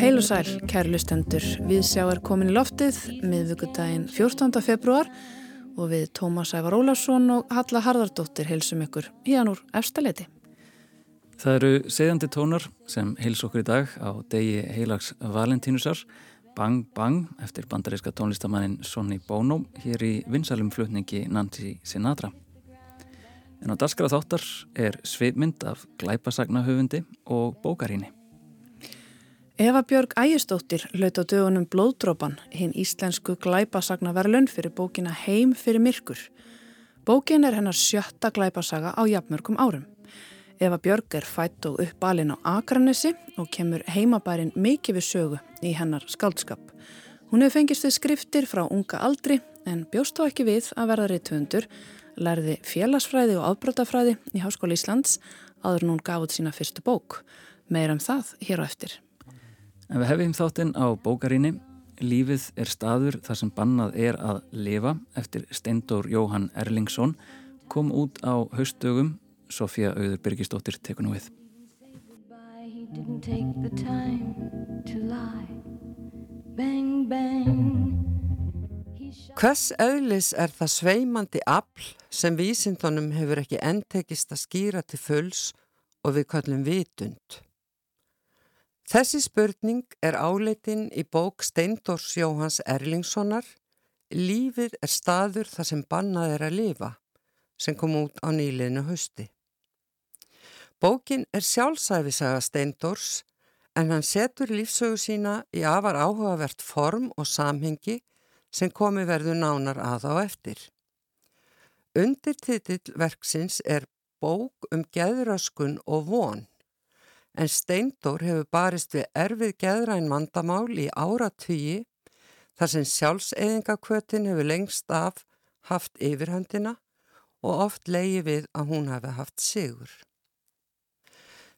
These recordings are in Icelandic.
Heil og sæl, kæru lustendur. Við sjá er komin í loftið miðvíkudaginn 14. februar og við Tómas Ævar Ólarsson og Halla Harðardóttir heilsum ykkur híðan úr efstaleiti. Það eru segjandi tónar sem heils okkur í dag á degi heilags Valentínusar Bang Bang eftir bandaríska tónlistamannin Sonny Bono hér í vinsalum flutningi Nancy Sinatra. En á dasgrað þáttar er sveipmynd af glæpasagnahöfundi og bókaríni. Eva Björg Ægistóttir hlaut á dögunum Blóðdrópan, hinn íslensku glæpasagnaverlun fyrir bókina Heim fyrir myrkur. Bókin er hennar sjötta glæpasaga á jafnmörgum árum. Eva Björg er fætt og uppalinn á Akranessi og kemur heimabærin mikið við sögu í hennar skaldskap. Hún hefur fengist við skriftir frá unga aldri en bjóst þá ekki við að verða reytuundur, lærði félagsfræði og afbrótafræði í Háskóli Íslands áður en hún gaf út sína fyrstu bók. Meir um það hér á eftir. En við hefum þáttinn á bókaríni Lífið er staður þar sem bannað er að lifa eftir Steindór Jóhann Erlingsson kom út á haustdögum Sofía Auður Birgisdóttir tekunum við bang, bang. Hvers eðlis er það sveimandi afl sem vísindunum hefur ekki endtekist að skýra til fulls og við kallum vitund? Þessi spurning er áleitin í bók Steindors Jóhans Erlingssonar Lífið er staður þar sem bannað er að lifa sem kom út á nýliðinu hausti. Bókin er sjálfsæfisaga Steindors en hann setur lífsögu sína í afar áhugavert form og samhengi sem komi verður nánar að á eftir. Undirtitill verksins er bók um geðröskun og von en Steindór hefur barist við erfið geðræn vandamál í áratvíi þar sem sjálfseyðingakvötin hefur lengst af haft yfirhöndina og oft leiði við að hún hefði haft sigur.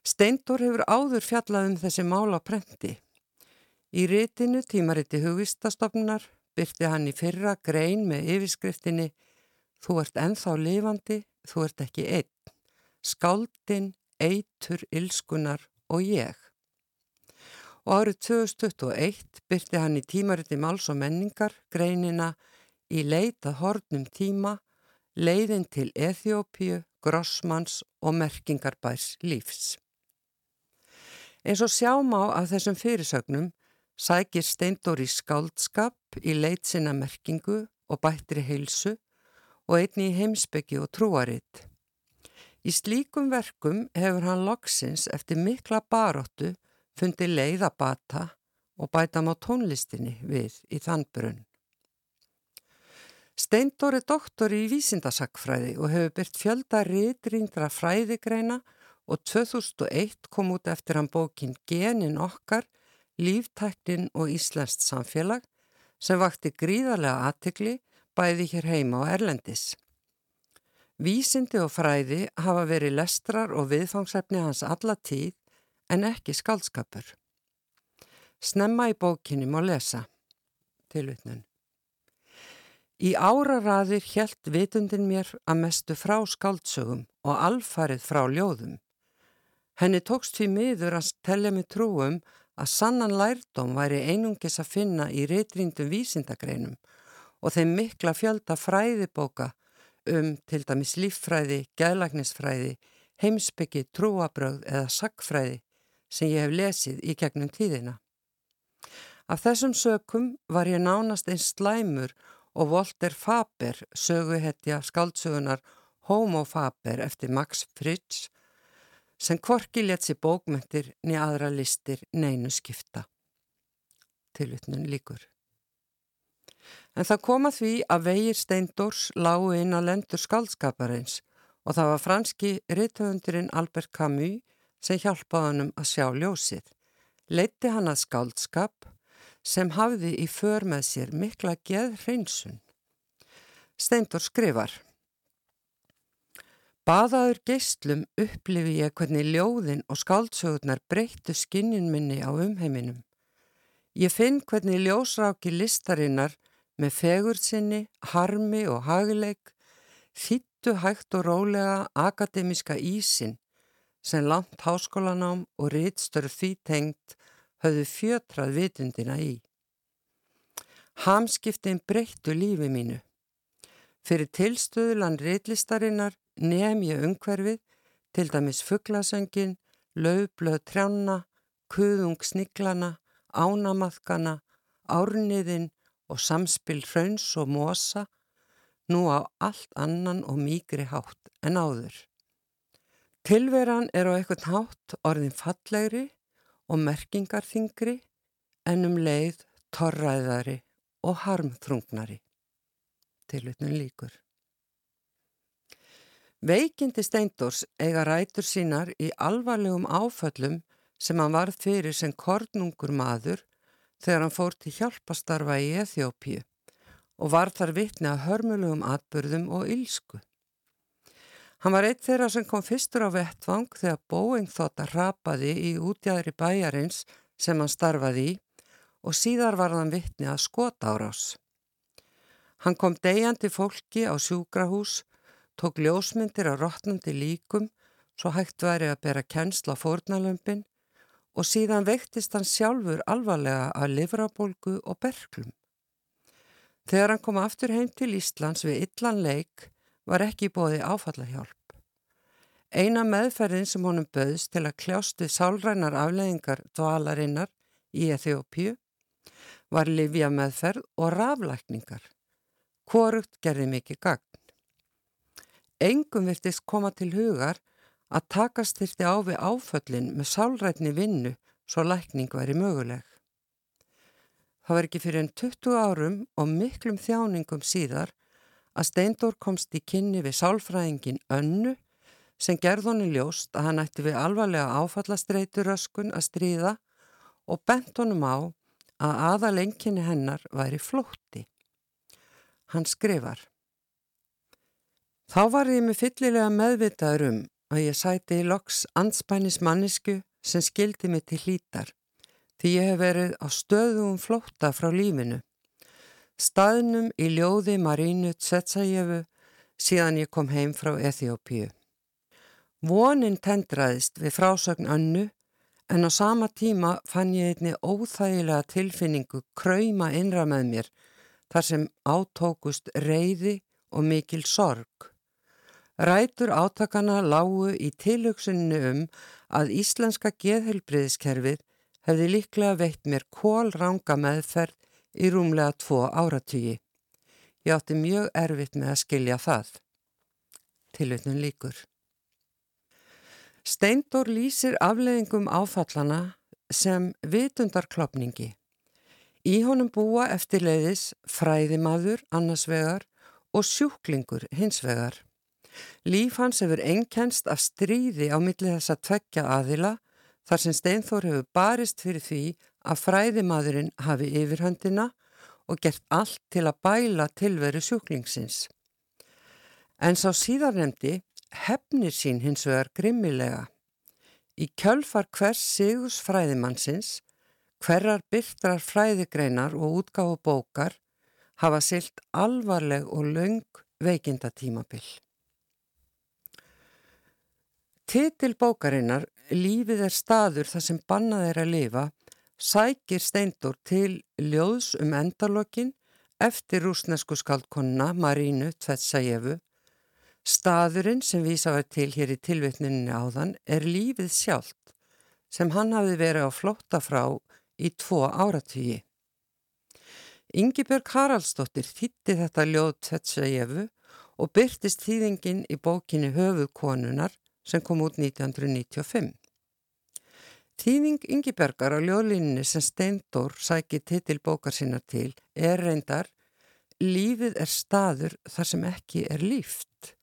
Steindór hefur áður fjallað um þessi mál á prenti. Í rítinu tímariti hugvistastofnunar byrti hann í fyrra grein með yfirskriftinni Þú ert enþá lifandi, þú ert ekki einn. Skáldin eitur, ilskunar og ég. Og árið 2021 byrti hann í tímariti máls og menningar greinina í leitað hornum tíma, leiðin til Eþjópiu, Grossmanns og merkingarbærs lífs. Eins og sjáum á af þessum fyrirsögnum sækir Steindóri skáldskap í leit sinna merkingu og bættri heilsu og einni í heimsbyggi og trúaritt. Í slíkum verkum hefur hann loksins eftir mikla baróttu fundið leiðabata og bæta má tónlistinni við í þann brunn. Steindor er doktor í vísindasakfræði og hefur byrt fjölda riðrýndra fræðigreina og 2001 kom út eftir hann bókin Genin okkar, líftæknin og Íslandst samfélag sem vakti gríðarlega aðtikli bæði hér heima og Erlendis. Vísindi og fræði hafa verið lestrar og viðfangsefni hans alla tíð en ekki skaldskapur. Snemma í bókinni má lesa. Tilvitnun. Í áraraðir helt vitundin mér að mestu frá skaldsögum og alfarið frá ljóðum. Henni tókst því miður að tellja mig trúum að sannan lærdóm væri einungis að finna í reytrýndum vísindagreinum og þeim mikla fjölda fræðibóka um til dæmis líffræði, gæðlagnisfræði, heimsbyggi, trúabröð eða sagfræði sem ég hef lesið í gegnum tíðina. Af þessum sökum var ég nánast einn slæmur og Volter Faber söguhetja skáldsögunar Homo Faber eftir Max Frisch sem kvorki létt sér bókmyndir niður aðra listir neinu skipta. Tilutnun líkur. En það koma því að vegir Steindors lágu inn að lendur skaldskaparins og það var franski rithöfundurinn Albert Camus sem hjálpaði hannum að sjá ljósið. Leitti hann að skáldskap sem hafði í för með sér mikla geð hreinsun. Steindur skrifar Baðaður geistlum upplifi ég hvernig ljóðin og skáldsögurnar breyttu skinnin minni á umheiminum. Ég finn hvernig ljósráki listarinnar með fegur sinni, harmi og hagileik þýttu hægt og rólega akademiska ísin sem langt háskólanám og rittstörf því tengt höfðu fjötrað vitundina í. Hamskiptin breyttu lífi mínu. Fyrir tilstöðulan rittlistarinnar nefn ég umhverfið, til dæmis fugglasöngin, löfblöð trjána, kuðung sniglana, ánamaðkana, árniðin og samspil hrauns og mosa, nú á allt annan og mýgri hátt en áður. Tilveran er á eitthvað hátt orðin fallegri og merkingarþingri en um leið torræðari og harmþrungnari. Tilvitnum líkur. Veikindi Steindors eiga rætur sínar í alvarlegum áföllum sem hann varð fyrir sem kornungur maður þegar hann fór til hjálpastarfa í Eþjópíu og var þar vitni að hörmulegum atbyrðum og ylsku. Hann var eitt þeirra sem kom fyrstur á vettvang þegar Boeing þótt að rapaði í útjæðri bæjarins sem hann starfaði í og síðar var hann vittni að skota árás. Hann kom degjandi fólki á sjúkrahús, tók ljósmyndir á rótnandi líkum svo hægt væri að bera kennsla fórnalömpin og síðan veiktist hann sjálfur alvarlega að livrabólgu og berglum. Þegar hann kom aftur heim til Íslands við illan leik var ekki bóði áfallahjálp. Eina meðferðin sem honum böðst til að kljástu sálrænar afleðingar dvalarinnar í Eþjópíu var livja meðferð og raflækningar. Hvorugt gerði mikið gagn. Engum virtist koma til hugar að takast þyrti á við áföllin með sálrætni vinnu svo lækning væri möguleg. Það var ekki fyrir enn 20 árum og miklum þjáningum síðar að Steindór komst í kynni við sálfræðingin önnu sem gerð honni ljóst að hann ætti við alvarlega áfallastreituröskun að stríða og bent honum á að aðalenginni hennar væri flótti. Hann skrifar Þá var ég með fyllilega meðvitaður um að ég sæti í loks anspænis mannisku sem skildi mig til hlítar því ég hef verið á stöðum flótta frá lífinu staðnum í ljóði Marínu Tsetsajevu síðan ég kom heim frá Eþjópíu. Vonin tendraðist við frásögn önnu en á sama tíma fann ég einni óþægilega tilfinningu krauma innra með mér þar sem átókust reyði og mikil sorg. Rætur átakana lágu í tilhugsunni um að íslenska geðhelbriðiskerfið hefði líklega veitt mér kól ranga meðferð í rúmlega tvo áratýji. Ég átti mjög erfitt með að skilja það. Tilvitnum líkur. Steindor lýsir afleðingum áfallana sem vitundarklopningi. Í honum búa eftirleiðis fræðimaður annars vegar og sjúklingur hins vegar. Líf hans hefur einnkenst af stríði á millið þess að tvekja aðila þar sem Steinþór hefur barist fyrir því að fræðimadurinn hafi yfirhöndina og gert allt til að bæla tilveru sjúklingsins. En sá síðarnemdi hefnir sín hins vegar grimmilega. Í kjölfar hvers sigus fræðimannsins, hverjar byrtrar fræðigreinar og útgáfu bókar hafa silt alvarleg og laung veikindatímabill. Titil bókarinnar Lífið er staður þar sem bannað er að lifa sækir Steindor til ljóðs um endalokkin eftir rúsnesku skaldkonna Marínu Tvetsajevu. Staðurinn sem vísa var til hér í tilvittninni áðan er lífið sjálft sem hann hafi verið á flótta frá í tvo áratvíi. Yngibjörg Haraldsdóttir þýtti þetta ljóð Tvetsajevu og byrtist þýðingin í bókinni Höfukonunar sem kom út 1995. Þýðing Ingibergar á ljóðlínni sem Steindór sæki titilbókar sína til er reyndar Lífið er staður þar sem ekki er líft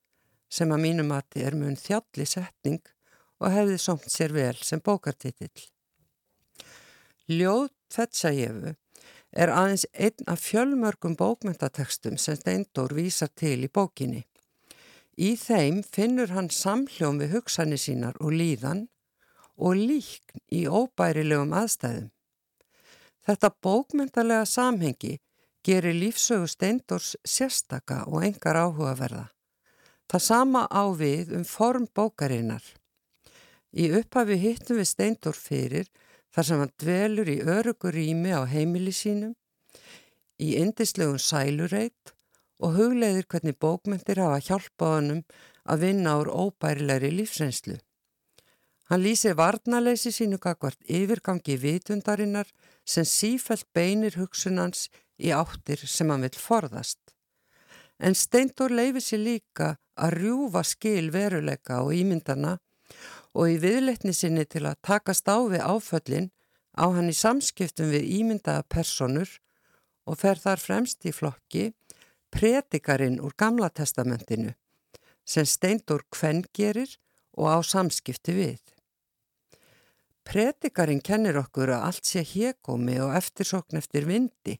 sem að mínum mati er mun þjalli setning og hefði somt sér vel sem bókartitill. Ljóð Fetsajefu er aðeins einn af fjölmörgum bókmyndatekstum sem Steindór vísar til í bókinni. Í þeim finnur hann samhljóm við hugsanir sínar og líðan og líkn í óbærilegum aðstæðum. Þetta bókmyndalega samhengi gerir lífsögu Steindors sérstaka og engar áhugaverða. Það sama á við um form bókarinnar. Í upphafi hittum við Steindor fyrir þar sem hann dvelur í örugur rými á heimili sínum, í indislegum sælureit og hugleiðir hvernig bókmyndir hafa hjálpað honum að vinna úr óbærilegri lífsreynslu. Hann lýsir varnaleysi sínu kakvart yfirgangi vitundarinnar sem sífælt beinir hugsunans í áttir sem hann vil forðast. En Steindor leifir sér líka að rjúfa skil veruleika og ímyndana og í viðletni sinni til að takast á við áföllin á hann í samskiptum við ímyndaða personur og fer þar fremst í flokki predikarin úr Gamla testamentinu sem Steindor kvenn gerir og á samskipti við. Predikarin kennir okkur að allt sé hégómi og eftirsokn eftir vindi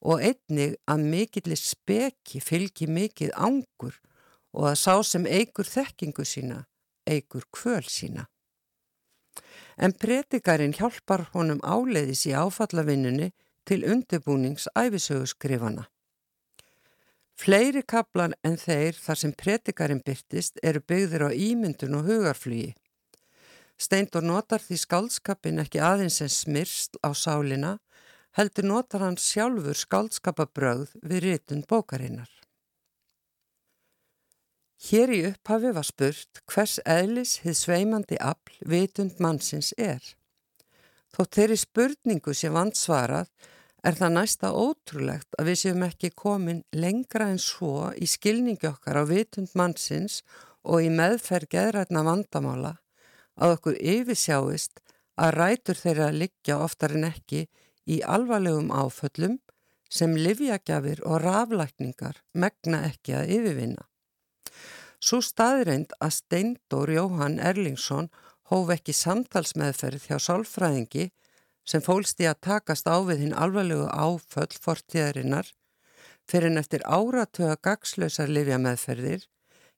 og einnig að mikillir speki fylgi mikið ángur og að sá sem eigur þekkingu sína, eigur kvöl sína. En predikarin hjálpar honum áleiðis í áfallavinnunni til undirbúnings æfisöguskrifana. Fleiri kaplan en þeir þar sem predikarin byrtist eru byggðir á ímyndun og hugarflugi. Steindur notar því skaldskapin ekki aðeins en smyrst á sálina heldur notar hann sjálfur skaldskapabröð við ritun bókarinnar. Hér í upphafi var spurt hvers eðlis hið sveimandi afl vitund mannsins er. Þótt þeirri spurningu sé vandsvarað er það næsta ótrúlegt að við séum ekki komin lengra en svo í skilningi okkar á vitund mannsins og í meðferð geðrætna vandamála að okkur yfirsjáist að rætur þeirra liggja oftar en ekki í alvarlegum áföllum sem livjagjafir og raflækningar megna ekki að yfirvinna. Svo staðreind að Steindór Jóhann Erlingsson hóf ekki samtalsmeðferð hjá sálfræðingi sem fólst í að takast á við hinn alvarlegu áföll fortíðarinnar fyrir en eftir áratöga gagslösar livjameðferðir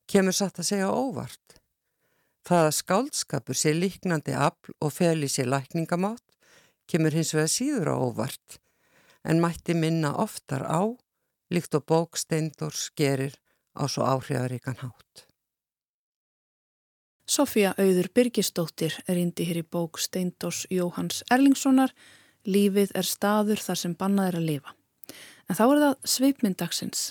kemur satt að segja óvart. Það að skáldskapur sé líknandi afl og feli sér lækningamátt kemur hins vegar síður á óvart en mætti minna oftar á líkt og bóksteindur skerir á svo áhrifaríkan hátt. Sofía Auður Birgisdóttir er indi hér í bók Steindors Jóhanns Erlingssonar Lífið er staður þar sem bannað er að lifa. En þá er það sveipmyndagsins.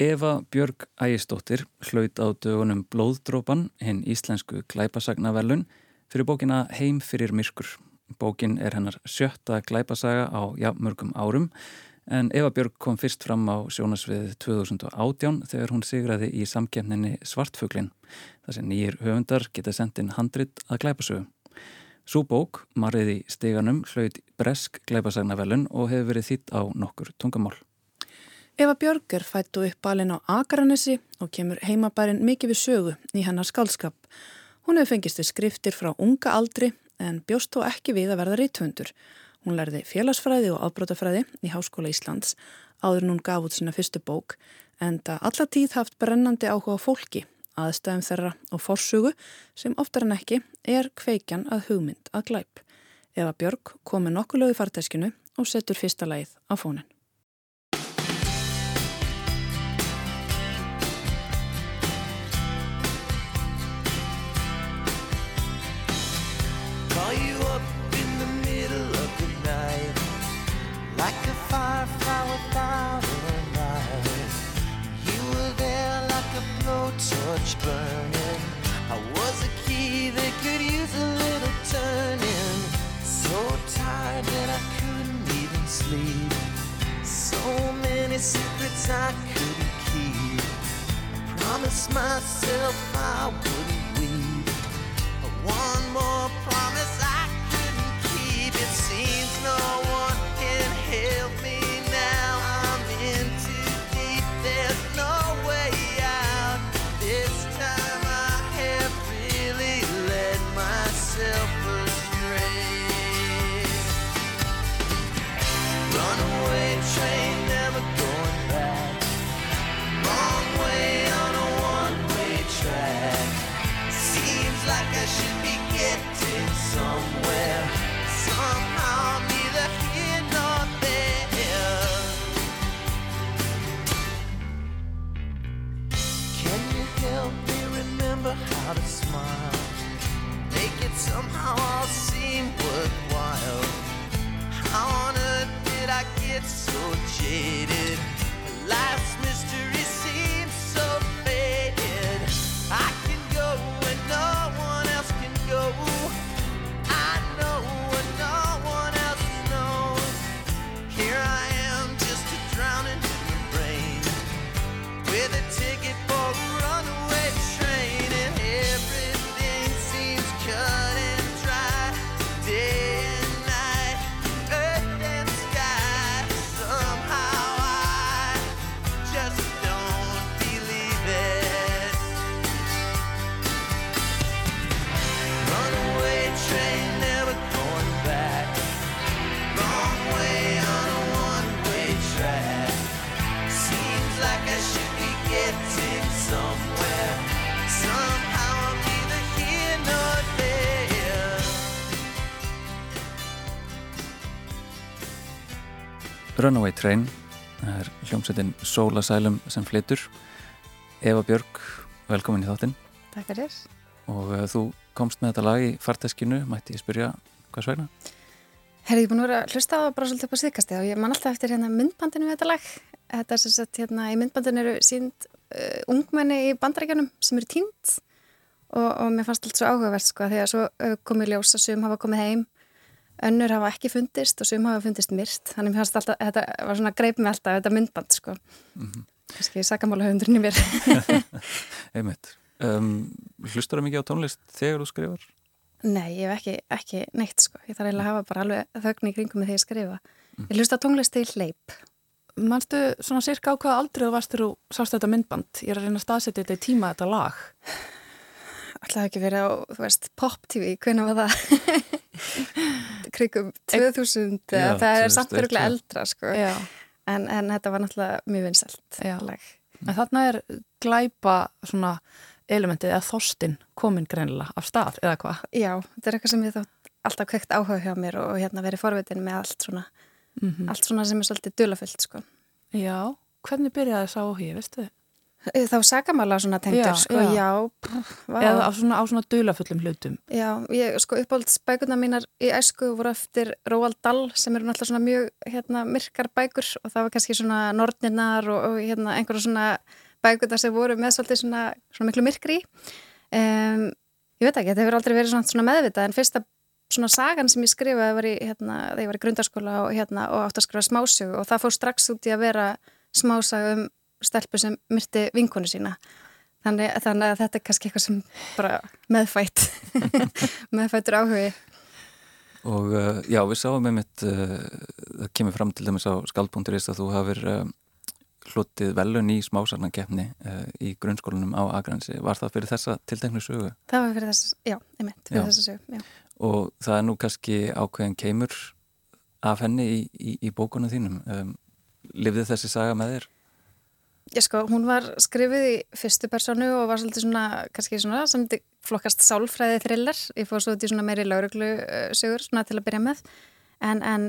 Eva Björg Ægistóttir hlaut á dögunum Blóðdrópan hinn íslensku glæpasagnaverlun fyrir bókina Heim fyrir myrkur Bókin er hennar sjötta glæpasaga á jafnmörgum árum en Eva Björg kom fyrst fram á sjónasviðið 2018 þegar hún sigraði í samkjæmninni Svartfuglin þar sem nýjir höfundar geta sendin handrit að glæpasögu. Sú bók, Marið í steganum, hlaut bresk glæpasagnavelun og hefur verið þitt á nokkur tungamál. Eva Björg er fættu upp alin á Akaranesi og kemur heimabærin mikið við sögu í hennar skálskap. Hún hefur fengist við skriftir frá unga aldri en bjóst þó ekki við að verða rítvöndur. Hún lærði félagsfræði og afbrótafræði í Háskóla Íslands áður hún gaf út sína fyrstu bók en það alla tíð haft brennandi áhuga fólki, aðstæðum þeirra og forsugu sem oftar en ekki er kveikjan að hugmynd að glæp. Eva Björg kom með nokkulegu farteskinu og setur fyrsta læð á fónin. Promised myself I it Runaway Train. Það er hljómsveitin Soul Asylum sem flytur. Eva Björg, velkomin í þáttinn. Takk fyrir. Og uh, þú komst með þetta lag í farteskinu mætti ég spyrja hvað sveina? Herri, ég er búin að vera að hlusta á það bara svolítið upp á síðkasti og ég man alltaf eftir hérna myndbandinu við þetta lag. Þetta er sem sagt hérna í myndbandinu eru sínd uh, ungmenni í bandarækjanum sem eru tínt og, og mér fannst allt svo áhugavert sko að svo uh, komið ljós að sum hafa komið heim önnur hafa ekki fundist og sum hafa fundist myrt. Þannig mér fannst alltaf, þetta var svona greip með alltaf þetta myndband sko. Mm -hmm. kannski sakamála höfundurinn í mér. Einmitt. Um, Hlustar það mikið á tónlist þegar þú skrifar? Nei, ég hef ekki, ekki neitt sko. Ég þarf eiginlega að hafa bara alveg þögn í kringum með því að skrifa. Mm. Ég hlusta tónlist til leip Manstu svona cirka á hvaða aldrei þú varst þegar þú sást þetta myndband? Ég er að reyna að staðsetja þetta í tíma þetta lag Alltaf ekki verið á, þú veist, pop-tv, hvernig var það? Krigum 2000, Já, það er samt öruglega eldra, sko. En, en þetta var náttúrulega mjög. En þarna er glæpa svona elementið eða þorstinn komin greinilega af stað, eða hvað? Já, þetta er eitthvað sem ég þátt alltaf kveikt áhuga hjá mér og hérna verið forvitin með allt svona, mm -hmm. allt svona sem er svolítið dölafyllt, sko. Já, hvernig byrjaði það sá hér, veistu þið? Þá sagamála svona tengdur, sko, já. já pff, Eða á svona, svona dulafullum hlutum. Já, ég, sko, uppáhaldsbækurna mínar í æsku voru eftir Róald Dahl sem eru náttúrulega svona mjög, hérna, myrkar bækur og það var kannski svona Nordninar og, og hérna, einhverja svona bækurna sem voru með svolítið svona, svona miklu myrkri. Um, ég veit ekki, þetta hefur aldrei verið svona, svona meðvitað en fyrsta svona sagan sem ég skrifaði var í, hérna, þegar ég var í grundarskóla og, hérna, og átt að skrifa smásögu og það fór strax út í að vera smásaga um stelpu sem myrti vinkonu sína þannig, þannig að þetta er kannski eitthvað sem bara meðfætt meðfættur áhugi Og uh, já, við sáum með mitt uh, það kemur fram til dæmis á skaldbúndirist að þú hafur uh, hlutið velun í smásarnakefni í grunnskólanum á Agransi. Var það fyrir þessa tilteknu sögu? Það var fyrir þessa, já, einmitt, fyrir já. þessa sögu, já. Og það er nú kannski ákveðin keimur af henni í, í, í bókunum þínum. Um, Livði þessi saga með þér? Já sko, hún var skrifið í fyrstu personu og var svolítið svona, kannski svona, sem flokkast sálfræði thriller. Ég fóð svo út í svona meiri lauruglu uh, sögur svona til að byrja með. En, en,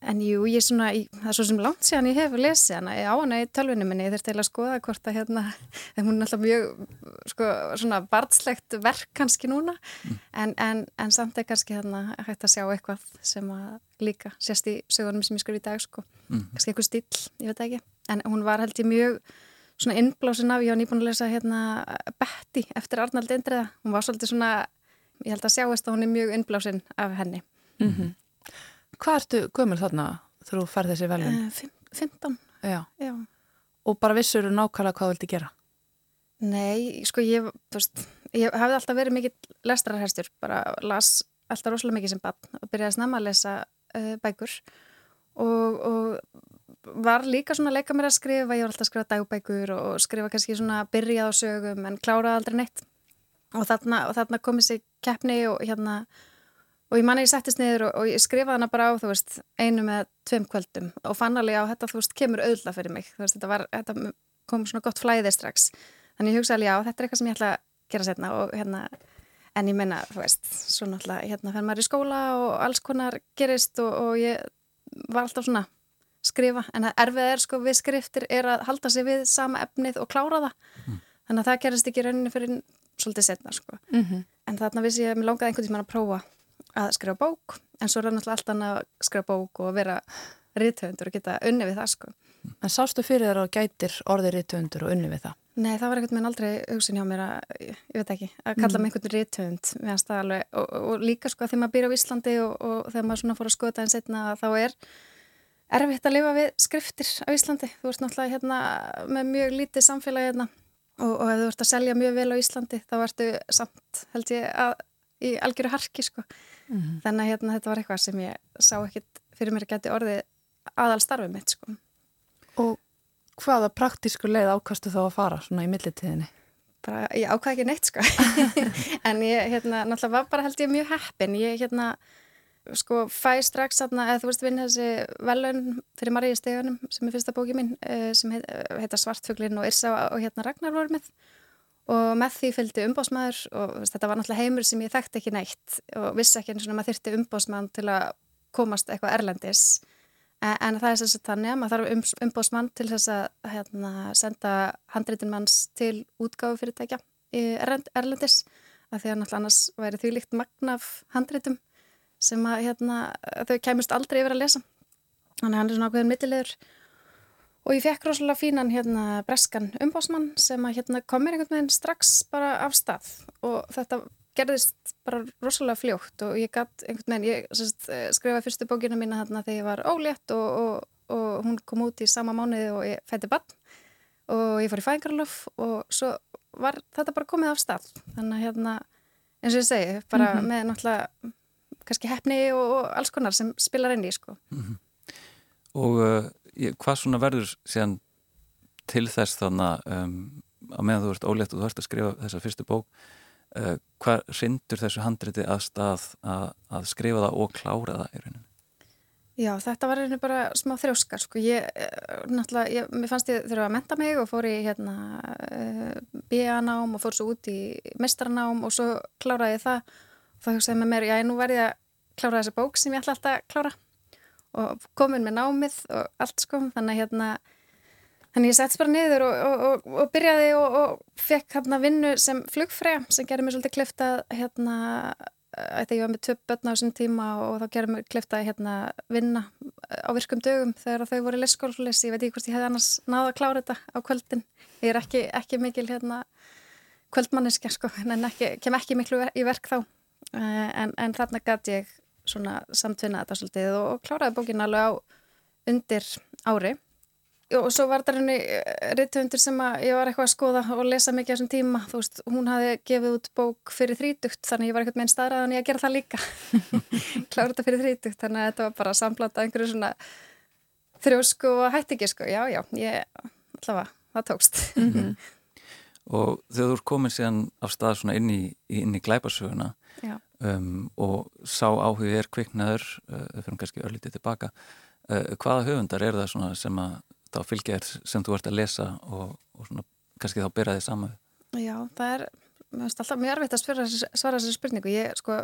en jú, ég er svona, í, það er svo sem langt síðan ég hef lesið hana. Ég á hana í tölvinu minni, ég þurfti að skoða hvort að hérna, hún er alltaf mjög, sko, svona barnslegt verk kannski núna. Mm. En, en, en samt er kannski hérna hægt að sjá eitthvað sem að líka sést í sögunum sem ég skrif í dag, sko. Mm. Kannski eitthvað stíl, ég veit ekki en hún var held ég mjög svona innblásin af, ég var nýbúin að lesa hérna Betty eftir Arnald Indriða hún var svolítið svona, ég held að sjáist að hún er mjög innblásin af henni mm -hmm. Hvað ertu gömur þarna þegar þú færði þessi velun? Uh, 15 Já. Já. Og bara vissur þú nákvæmlega hvað þú vildi gera? Nei, sko ég þú veist, ég hafði alltaf verið mikill lestrarherstur, bara las alltaf rosalega mikið sem bann og byrjaði snemma að lesa uh, bækur og, og var líka svona að leika mér að skrifa, ég var alltaf að skrifa dagbækur og skrifa kannski svona byrjað á sögum en kláraði aldrei neitt og þarna, og þarna kom þessi keppni og hérna og ég manna ég settist niður og, og ég skrifaði hana bara á þú veist einu með tveim kvöldum og fann alveg á þetta þú veist kemur auðla fyrir mig. Þú veist þetta, var, þetta kom svona gott flæði strax. Þannig ég hugsaði alveg já þetta er eitthvað sem ég ætla að gera setna og hérna en ég menna þú veist svo náttúrulega hérna fenn maður í skóla og alls konar gerist og, og ég var alltaf svona skrifa. En það erfið er sko við skriftir er að halda sig við sama efnið og klára það. Mm. þannig að það gerist ekki rauninni fyrir svolítið setna sko. Mm -hmm. en þarna vissi ég að mér langaði einhvern tíma að prófa að skrifa bók en svo er það náttúrulega alltaf að skrifa bók og vera rítöfundur og geta unni við það sko En sástu fyrir þar og gætir orði rítöfundur og unni við það? Nei, það var einhvern veginn aldrei hugsin hjá mér að, ég veit ekki, að kalla mm. mig einhvern rítöfund og, og, og líka sko að þegar maður býr á Íslandi og, og þegar maður svona fór að skoða en setna þá er erfitt að lifa við skriftir á Íslandi. Þú ert náttúrulega hérna með mjög lítið samfélagi hérna og, og ef þú ert að selja mjög vel á Íslandi þá ertu samt held ég að í algjöru harki sko. Mm -hmm. Þannig að hérna þetta var eitthvað sem ég sá ekkit fyrir mér að geti orðið aðal starfið mitt sko. Og hvaða praktísku leið ákastu þá að fara svona í millitíðinni? Bara, ég ákvaði ekki neitt sko. en ég hérna náttúrulega var bara held ég mjög heppin. Ég hérna sko fæ strax aðna, eða þú veist vinna þessi velun fyrir Maríi stegunum sem er fyrsta bóki mín eh, sem heit, heita Svartfuglin og Irsa og hérna Ragnar voru með og með því fylgdi umbásmaður og þetta var náttúrulega heimur sem ég þekkti ekki neitt og vissi ekki eins og maður þyrti umbásmaður til að komast eitthvað erlendis. En, en það er þess að þannig að maður þarf um, umbóðsmann til þess að hérna, senda handreitin manns til útgáðu fyrirtækja Erlendis. Af því að náttúrulega annars væri því líkt magnaf handreitum sem að hérna, þau kæmust aldrei yfir að lesa. Þannig að hann er svona ákveðin mittilegur og ég fekk rosalega fínan hérna breskan umbóðsmann sem að hérna komir einhvern veginn strax bara af stað og þetta gerðist bara rosalega fljótt og ég gætt einhvern veginn, ég sest, eh, skrifaði fyrstu bókina mína þarna þegar ég var ólétt og, og, og hún kom út í sama mánuði og ég fætti bann og ég fór í fæðingarlöf og svo var þetta bara komið af stað þannig að hérna, eins og ég segi bara mm -hmm. með náttúrulega kannski hefni og, og alls konar sem spilar inn í sko. Mm -hmm. Og uh, hvað svona verður síðan til þess þannig um, að meðan þú ert ólétt og þú ert að skrifa þessa fyrstu bók uh, hvað rindur þessu handriti að stað að, að skrifa það og klára það í rauninu? Já, þetta var einu bara smá þrjóskar, sko, ég, eh, náttúrulega, ég, mér fannst ég þurfa að menta mig og fór í, hérna, eh, BA-nám og fór svo út í mestranám og svo kláraði ég það. Þá hugsaði með mér, já, nú verði ég að klára þessa bók sem ég ætla alltaf að klára og komin með námið og allt, sko, þannig að, hérna, Þannig ég setts bara niður og, og, og, og byrjaði og fekk hérna vinnu sem flugfræð sem gerði mér svolítið klifta hérna, þetta ég var með töp börn á þessum tíma og þá gerði mér klifta hérna vinna á virkum dögum þegar þau voru leskólulis, ég veit ekki hvort ég hefði annars náða að klára þetta á kvöldin. Ég er ekki, ekki mikil hérna kvöldmanniska sko, en ekki, kem ekki miklu í verk þá, eh, en, en þarna gæti ég svona samtvinna þetta svolítið og kláraði bókin alveg á undir ári. Og svo var það henni eh, ritthundur sem ég var eitthvað að skoða og lesa mikið á þessum tíma, þú veist, hún hafi gefið út bók fyrir þrítugt, þannig ég var eitthvað með einn staðræðan ég að gera það líka. Klára þetta fyrir þrítugt, þannig að þetta var bara samblanda einhverju svona þrjósku og hætti ekki, sko, já, já ég, allavega, það tókst. Mm -hmm. Og þegar þú er komin síðan af stað svona inn í, inn í glæparsöguna um, og sá áhugið er kviknaður, uh, þau fyrir kannski örlítið tilbaka. Uh, hvaða höfundar er það sem að þá fylgja þér sem þú ert að lesa og, og svona, kannski þá byrja þig saman Já, það er alltaf mjög erfitt að svara, svara þessari spurningu. Ég, sko,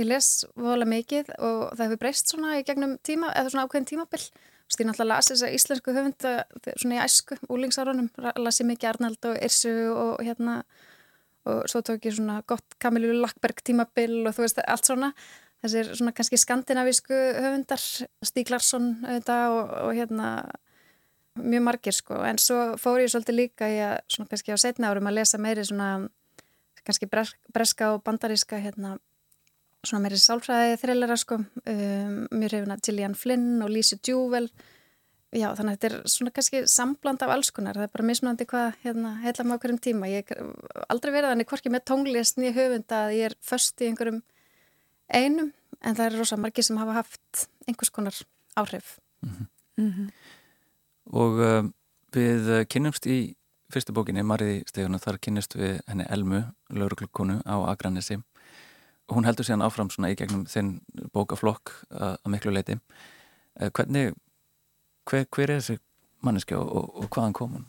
ég les vola mikið og það hefur breyst svona í gegnum tíma, eða svona ákveðin tímabill Þú veist, ég náttúrulega lasi þess að íslensku höfunda svona í æsku, úlingsárunum lasi mikið Arnald og Irsu og hérna og svo tók ég svona gott Kamilu Lackberg tímabill og þú veist, allt svona. Þessir svona kannski skandinavísku höfundar Stíg Larsson auðvitað og, og hérna mjög margir sko, en svo fór ég svolítið líka í að, svona kannski á setna árum að lesa meiri svona, kannski breska og bandaríska hérna, svona meiri sálfræði þreilera sko, um, mjög hefina Gillian Flynn og Lisa Jewell já, þannig að þetta er svona kannski sambland af alls konar, það er bara mismunandi hvað hérna, heila með okkur um tíma, ég aldrei verið þannig hvorki með tónlist nýja höfunda að ég er först í einhverjum einum, en það er rosa margir sem hafa haft einhvers konar áhrif. Mm -hmm. Mm -hmm og uh, við kynnumst í fyrstu bókinni, Mariði Steguna, þar kynnist við henni Elmu, lauruglukonu á Akranessi og hún heldur síðan áfram svona í gegnum þinn bókaflokk að miklu leiti uh, hvernig, hver, hver er þessi manneski og, og, og hvaðan kom hún?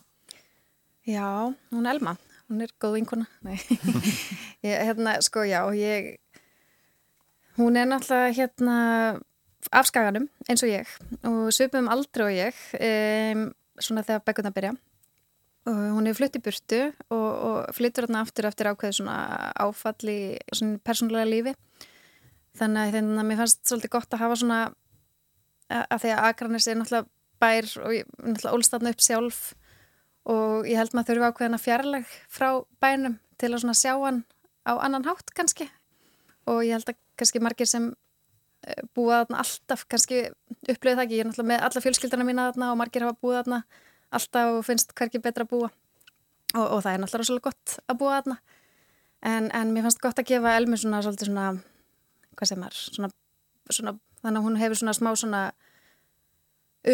Já, hún er Elma. Hún er góð vinkona. Ég, hérna, sko já, ég hún er náttúrulega hérna af skaganum eins og ég. Og svipum aldrei og ég um, svona þegar bækuna byrja. Og hún hefur flutt í burtu og, og flyttur hérna aftur eftir ákveð svona áfall í svona persónulega lífi. Þannig að þannig að mér fannst svolítið gott að hafa svona að því að Akranis er náttúrulega bær og ég, náttúrulega ólstatna upp sjálf. Og ég held maður þurfa ákveðina fjarlag frá bænum til að sjá hann á annan hátt kannski. Og ég held að kannski margir sem búa þarna alltaf, kannski upplöðu það ekki, ég er náttúrulega með alla fjölskyldana mína þarna og margir hafa búið þarna alltaf og finnst hverkið betra að búa. Og, og það er náttúrulega rosalega gott að búa þarna. En, en mér fannst gott að gefa Elmi svona svolítið svona, hvað sem er svona, svona, þannig að hún hefur svona smá svona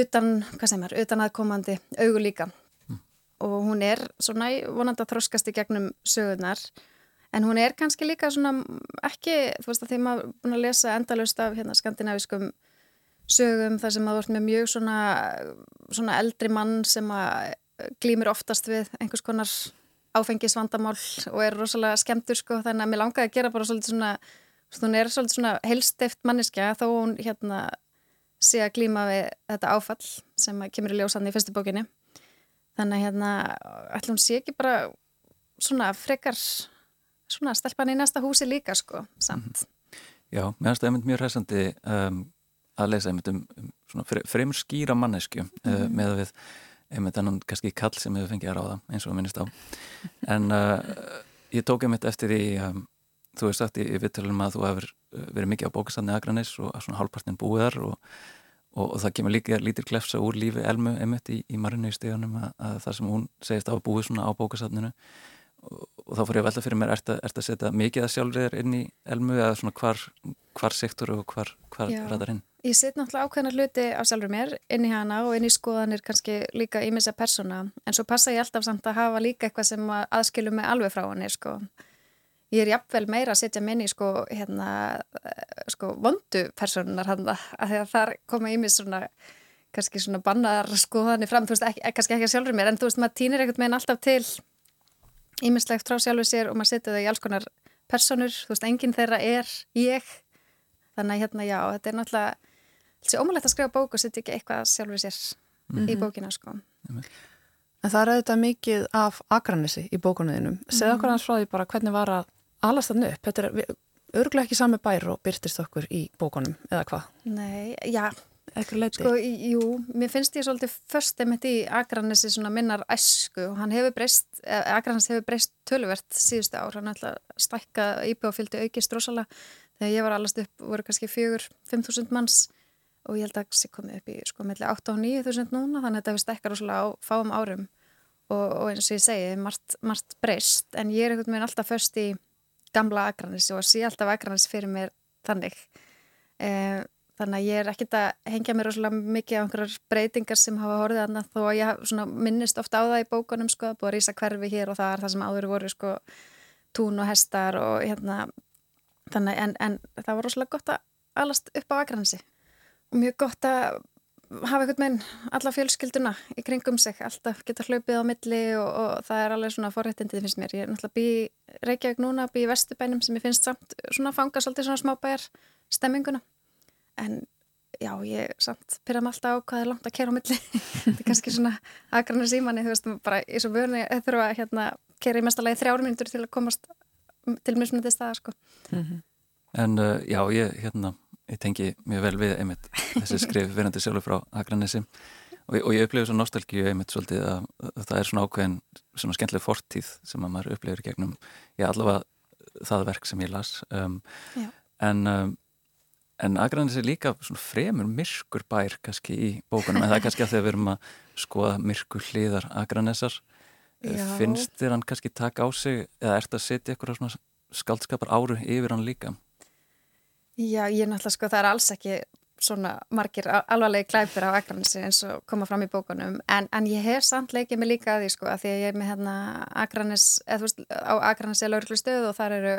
utan, hvað sem er, utan aðkomandi augu líka. Mm. og hún er svona vonandi að þroskast í gegnum sögurnar. En hún er kannski líka svona ekki, þú veist að því maður búin að lesa endalust af hérna skandinaviskum sögum þar sem maður vart með mjög svona, svona eldri mann sem að glýmir oftast við einhvers konar áfengisvandamál og er rosalega skemmtur sko. Þannig að mér langaði að gera bara svolítið svona, hún er svolítið svona helsteift manniska þó hún hérna sé að glíma við þetta áfall sem kemur í ljósann í fyrstu bókinni. Þannig að hérna ætlum sé ekki bara svona frekar svona stelpan í næsta húsi líka sko, samt. Já, mér finnst það einmitt mjög hræsandi um, að lesa einmitt um, um svona fre- fremur skýra mannesku mm uh, með við einmitt annan kannski kall sem hefur fengið að ráða eins og að minnist á. En uh, ég tók einmitt eftir því um, þú hefur sagt í, í vittalunum að þú hefur verið mikið á bókastafni Akranis og að svona hálfpartin búiðar og, og, og það kemur líka lítir klefsa úr lífi Elmu einmitt í, í marinu í stegunum að, að það sem hún segist á að búið svona á bókastafninu og, og þá fór ég að velta fyrir mér ert að, ert að setja mikið að sjálfriðar inn í Elmu eða svona hvar, hvar sektor og hvar, hvar ræðar inn Ég set náttúrulega ákveðna hluti á sjálfur mér inn í hana og inn í skoðanir kannski líka ímissa persóna en svo passa ég alltaf samt að hafa líka eitthvað sem að aðskilum mig alveg frá henni sko. Ég er jafnvel meira að setja minni sko, hérna, eh, sko vondu persónunar hann að því að þar koma ímis svona kannski svona bannar skoðanir fram, þú veist, ekki, kannski ekki að sjálfur mér en þú veist, maður týnir einhvern veginn alltaf til ímislegt frá sjálfur sér og maður setja það í alls konar persónur, þú veist, enginn þeirra er ég. Þannig að hérna, já, þetta er náttúrulega þessi ómulegt að skrifa bók og setja ekki eitthvað sjálfur sér í bókina, sko. En það er auðvitað mikið af agranissi í bókunuðinum. Segð okkur hans frá því bara hvernig var að alast þarna upp. Þetta er örglega ekki sami bær og byrtist okkur í bókunum, eða hvað? Nei, já, sko, jú, mér finnst ég svolítið först einmitt í Akranessi svona minnar æsku og hann hefur breyst, Akranes hefur breyst töluvert síðustu ár, hann ætla að stækka íbjóðfylgdi aukist rosalega. Þegar ég var allast upp, voru kannski fjögur 5.000 manns og ég held að það komið upp í sko melli 8 og 9.000 núna þannig að þetta hefur stækkar rosalega á fáum árum. Og, og eins og ég segi, margt, margt breyst en ég er einhvern veginn alltaf först í gamla Akranes og sé alltaf Akranes fyrir mér þannig. Eh, þannig að ég er ekkert að hengja mér rosalega mikið á einhverjar breytingar sem hafa horfið annað þó að ég svona minnist ofta á það í bókunum sko, búið að rísa hverfi hér og það er það sem áður voru sko tún og hestar og hérna. Þannig en, en það var rosalega gott að alast upp á Akranesi. Og mjög gott að hafa einhvern veginn alla fjölskylduna í kringum sig, alltaf geta hlaupið á milli og, og það er alveg svona forréttindið finnst mér, ég er náttúrulega bý í Reykjavík núna, bý í Vesturbænum sem ég finnst samt svona fanga svolítið svona smábæjar stemminguna. En já, ég samt pyrra mig alltaf á hvað er langt að kera á milli. Þetta er kannski svona aðgrannar símanni þú veist, bara í svo vörni þurfa að hérna, kera í mestalagi þrjár mínútur til að komast til mismunandi staða sko. En uh, já, ég, hérna, ég tengi mjög vel við einmitt þessi skrif verandi sjálfur frá Akranesi og, og ég upplifið svo nostalgíu einmitt svolítið að, að það er svona ákveðin svona skemmtileg fortíð sem að maður upplifir gegnum, ég allavega það verk sem ég las um, Já. en um, en Akranesi er líka svona fremur myrkur bær kannski í bókunum en það er kannski að þegar við erum að skoða myrkur hliðar Akranesar Já. finnst þér hann kannski taka á sig eða ert að setja eitthvað svona skaldskapar áru yfir hann líka Já, ég náttúrulega sko, það er alls ekki svona margir al- alvarlegi glæpir á Akranesi eins og koma fram í bókunum. En, en ég hef samt leikið mig líka að því sko að því að ég er með hérna Akranes eða þú veist á Akranesi lauruglu stöð og þar eru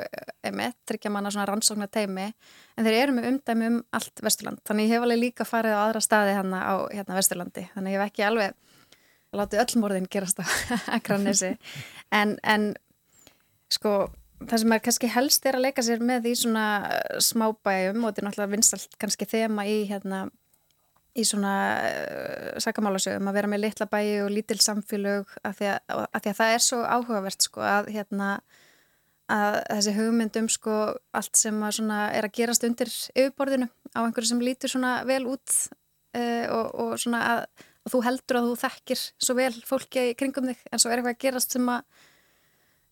einmitt tryggja manna svona rannsóknar teimi en þeir eru með umdæmi um allt Vesturland. Þannig ég hef alveg líka farið á aðra staði hérna á hérna Vesturlandi. Þannig ég hef ekki alveg látið öll morðin gerast á Akranesi. En, en sko það sem er kannski helst er að leika sér með í svona eh, smábæjum og þetta er náttúrulega vinsalt kannski þema í hérna í svona uh, sakamálasögum að vera með litla bæji og lítil samfélög af því að, að því að það er svo áhugavert sko að hérna að þessi hugmyndum sko allt sem að svona er að gerast undir yfirborðinu á einhverju sem lítur svona vel út uh, og, og svona að og þú heldur að þú þekkir svo vel fólki kringum þig en svo er eitthvað að gerast sem að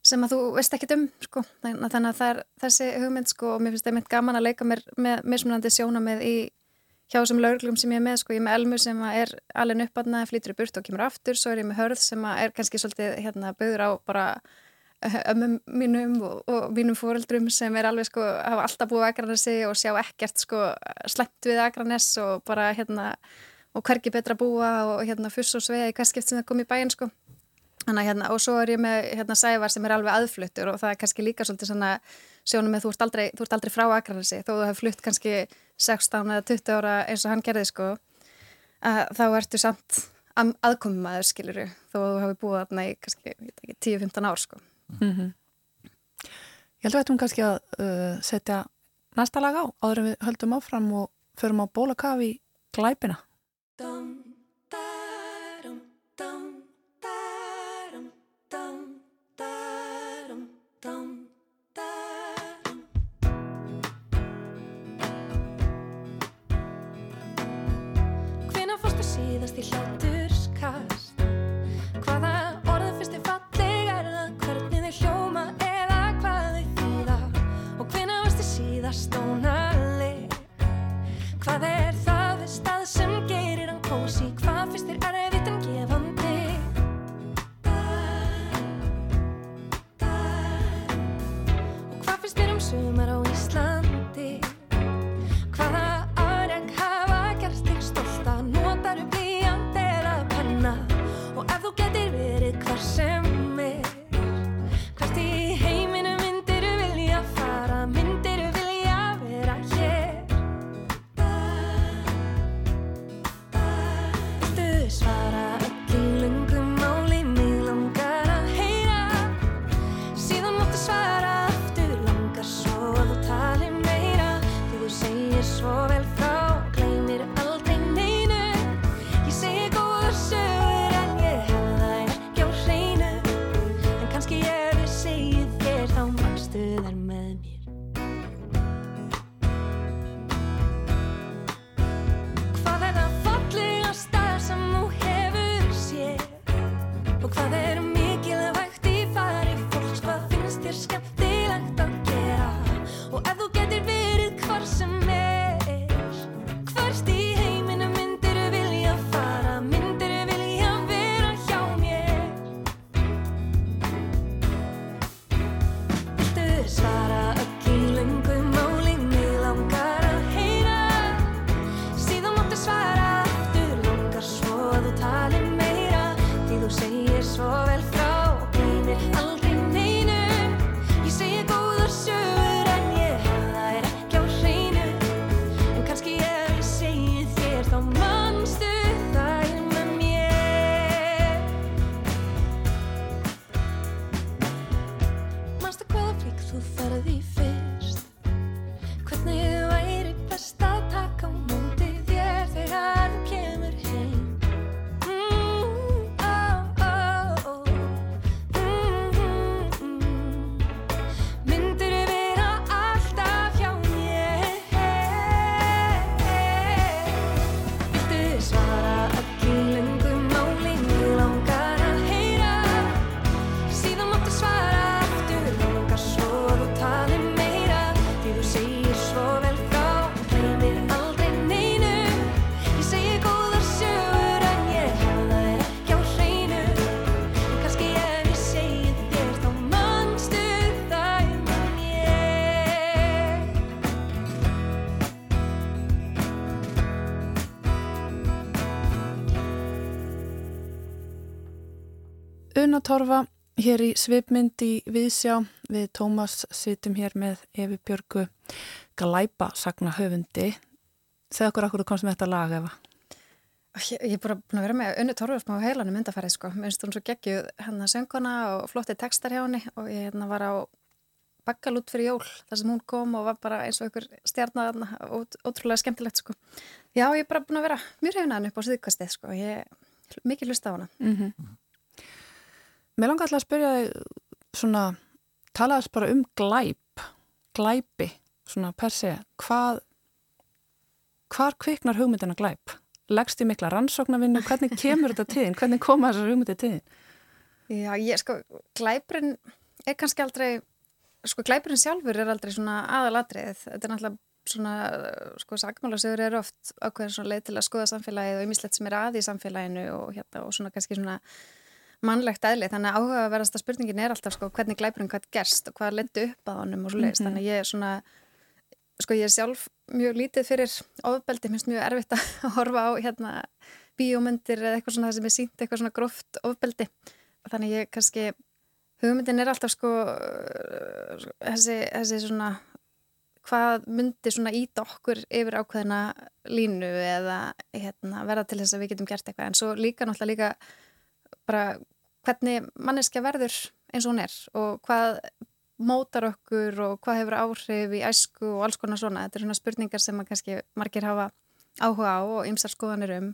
sem að þú veist ekki um sko. þannig að það er þessi hugmynd sko, og mér finnst það mynd gaman að leika mér með mismunandi sjóna með í hjá þessum lauruglum sem ég er með, sko, ég er með Elmu sem er alveg uppatna, flýtur í burt og kemur aftur. Svo er ég með Hörð sem er kannski svolítið hérna, byggður á bara ömmum mínum og, og mínum fóreldrum sem er alveg sko, hafa alltaf búið Akranesi og sjá ekkert sko slæmt við Akranes og bara hérna og hvergi betra búa og hérna fuss og svega í hvað skipt sem það kom í bæinn sko Þannig, hérna, og svo er ég með hérna, Sævar sem er alveg aðfluttur og það er kannski líka svolítið svona sjónum með þú ert aldrei, þú ert aldrei frá Akranesi þó þú hefur flutt kannski 16 eða 20 ára eins og hann gerði sko að þá ertu samt að- aðkomum aður skiluru þó þú hefur búið þarna í kannski 10-15 ár sko. Ég held að við ættum kannski að uh, setja næsta lag á áður en við höldum áfram og förum á bólakaf í glæpina. Síðast í hláturskast? Hvaða orð fyrst falleg er það? Hvernig þau hljóma eða hvað þau þýða? Og hvenær varstu síðast ónaleg? Hvað er það við stað sem gerir hann kósi? Hvað fyrst er Torfa hér í svipmynd í Viðsjá við Tómas situm hér með Efi Björgu Glæpa sagna höfundi segð okkur okkur komst með þetta lag Efa Ég ég er bara búin að vera með unni Torfarsmá heilanum myndafærið sko. Mér finnst hún svo geggjuð hennar sönguna og flotti textar hjá henni og ég hérna var á bakkalút fyrir jól þar sem hún kom og var bara eins og einhver stjarnaðarna og ótrúlega skemmtilegt sko. Já, ég er bara búin að vera mjög reyna hann upp á síðkastið sko. Ég mikið lust á hana. Mér langar alltaf að spyrja þig svona, talaðast bara um glæp glæpi, svona per se hvað hvar kviknar hugmyndina glæp? Leggst í mikla rannsóknarvinnu, hvernig kemur þetta tíðin? Hvernig koma þessar hugmyndi tíðin? Já, ég sko, glæpurinn er kannski aldrei, sko, glæpurinn sjálfur er aldrei svona aðalatriðið. Þetta er náttúrulega svona, sko, sagmálasögur eru oft ákveðin svona leið til að skoða samfélagið og ýmislegt sem er að í samfélaginu og hérna og svona kannski svona mannlegt eðli. Þannig að áhugaverðasta spurningin er alltaf, sko, hvernig glæpurinn hvað gerst og hvað lendi upp að honum og svo leiðist. Þannig að ég er svona, sko, ég er sjálf mjög lítið fyrir ofbeldi, minnst mjög erfitt að horfa á hérna bíómyndir eða eitthvað svona það sem er sínt eitthvað svona gróft ofbeldi. Þannig ég kannski, hugmyndin er alltaf sko þessi, þessi svona hvað myndi svona íta okkur yfir ákveðina línu eða hérna, verða til þess að við getum gert eitthvað en svo líka náttúrulega líka bara hvernig manneskja verður eins og hún er og hvað mótar okkur og hvað hefur áhrif í æsku og alls konar svona. Þetta er svona spurningar sem kannski margir hafa áhuga á og ymsar skoðanir um.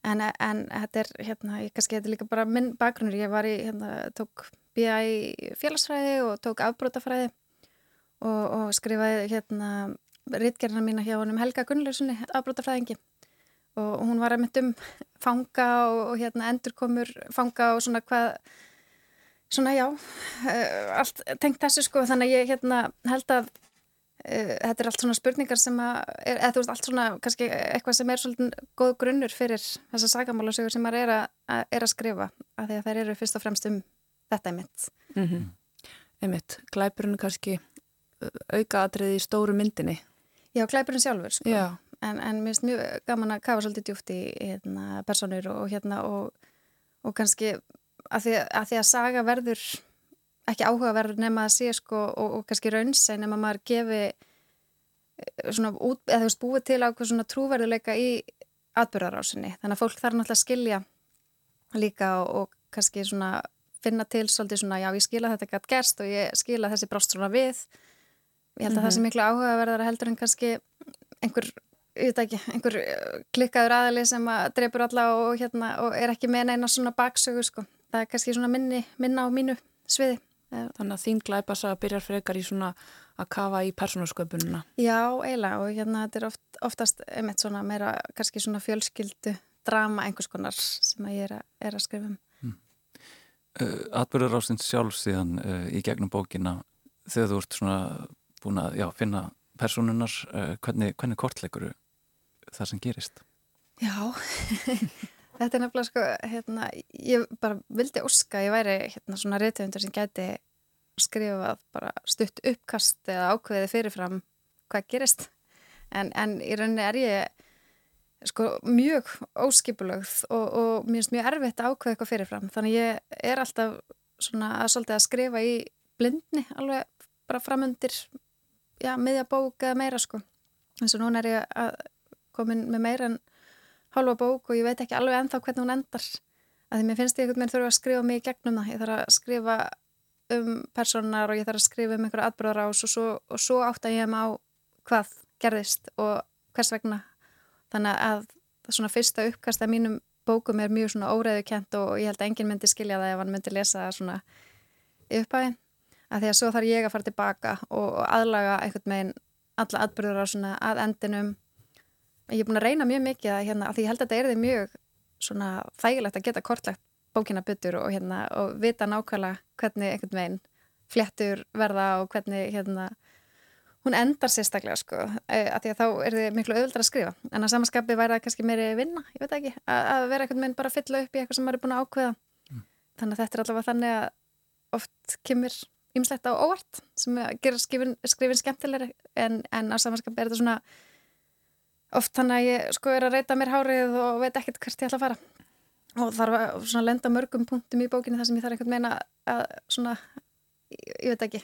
En, en þetta er hérna, ég kannski þetta er líka bara minn bakgrunnur, ég var í hérna, tók í félagsfræði og tók afbrótafræði og, og skrifaði hérna rittgerðina mína hjá honum Helga Gunnlausunni afbrótafræðingi og hún var að mynd um fanga og, og hérna endurkomur fanga og svona hvað svona já, uh, allt tengt þessu sko, þannig að ég hérna held að uh, þetta er allt svona spurningar sem að, er, eða þú veist, allt svona kannski eitthvað sem er svolítið góð grunnur fyrir þessa sagamálasögur sem maður er að, að, er að skrifa, af því að þær eru fyrst og fremst um þetta einmitt. Mm -hmm. Einmitt, glæpurinn kannski auka aðriði í stóru myndinni. Já, glæpurinn sjálfur sko, Já. En, en mér finnst mjög gaman að kafa svolítið djúft í hérna, personur og, og hérna og, og kannski að því að, því að saga verður ekki áhugaverður nema að sé sko og, og kannski raunsa nema maður gefi eh, svona út, eða þú veist búið til ákveð svona trúverðuleika í atbyrðarásinni þannig að fólk þarf náttúrulega að skilja líka og, og kannski svona finna til svolítið svona já ég skila þetta gætt gerst og ég skila þessi brást svona við ég held að mm -hmm. það sem miklu áhugaverðar heldur en kannski einhver ég veit ekki, einhver eh, klikkaður aðali sem að drefur alla og, hérna, og er ekki með neina svona baksögu sko það er kannski svona minni, minna á mínu sviði. Þannig að þín glæpasa byrjar frekar í svona að kafa í persónasköpununa. Já, eiginlega og hérna þetta er oft, oftast einmitt svona meira kannski svona fjölskyldu drama einhvers konar sem að ég er að, er að skrifa um. Hmm. Uh, Atbyrður ásins sjálf síðan uh, í gegnum bókina þegar þú ert svona búin að já, finna personunar, uh, hvernig, hvernig kortleikur það sem gerist? Já, Þetta er nefnilega sko, hérna, ég bara vildi óska, ég væri hérna svona reytöfundur sem gæti skrifað bara stutt uppkast eða ákveði fyrirfram hvað gerist. En, en í rauninni er ég sko mjög óskipulögð og, og mér finnst mjög erfitt að ákveða eitthvað fyrirfram. Þannig ég er alltaf svona að að skrifa í blindni alveg bara framundir, já, miðja bók eða meira sko. En svo núna er ég að komin með meira en hálfa bók og ég veit ekki alveg ennþá hvernig hún endar. Að því mér finnst ég einhvern veginn þurfa að skrifa mig í gegnum það. Ég þarf að skrifa um personar og ég þarf að skrifa um einhverja atbróðar ás og svo, og svo átt að ég má hvað gerðist og hvers vegna. Þannig að það svona fyrsta uppkast að mínum bókum er mjög svona óreðu kent og ég held að enginn myndi skilja það ef hann myndi lesa það svona uppæðin að því að svo þarf ég að fara tilbaka og aðlaga einhvern veginn alla atbyrður á svona að endinum ég er búin að reyna mjög mikið að, hérna, að því ég held að þetta er því mjög svona þægilegt að geta kortlagt bókina byttur og, hérna, og vita nákvæmlega hvernig einhvern veginn fléttur verða og hvernig hérna, hún endar sérstaklega sko, e, að því að þá er þið miklu auðvöldar að skrifa, en að samanskapi væri það kannski meiri vinna, ég veit ekki, að, að vera einhvern veginn bara að fylla upp í eitthvað sem maður er búin að ákveða. Mm. þannig að þetta er allavega þannig að oft kemur ýmslegt á óvart sem gerir skrifin, skrifin skemmtilegri en, en að samanskapi er þetta svona oft þannig að ég sko er að reyta mér hárið og veit ekkert hvert ég ætla að fara. Og þarf að svona lenda mörgum punktum í bókinni þar sem ég þarf einhvern meina að svona, ég veit ekki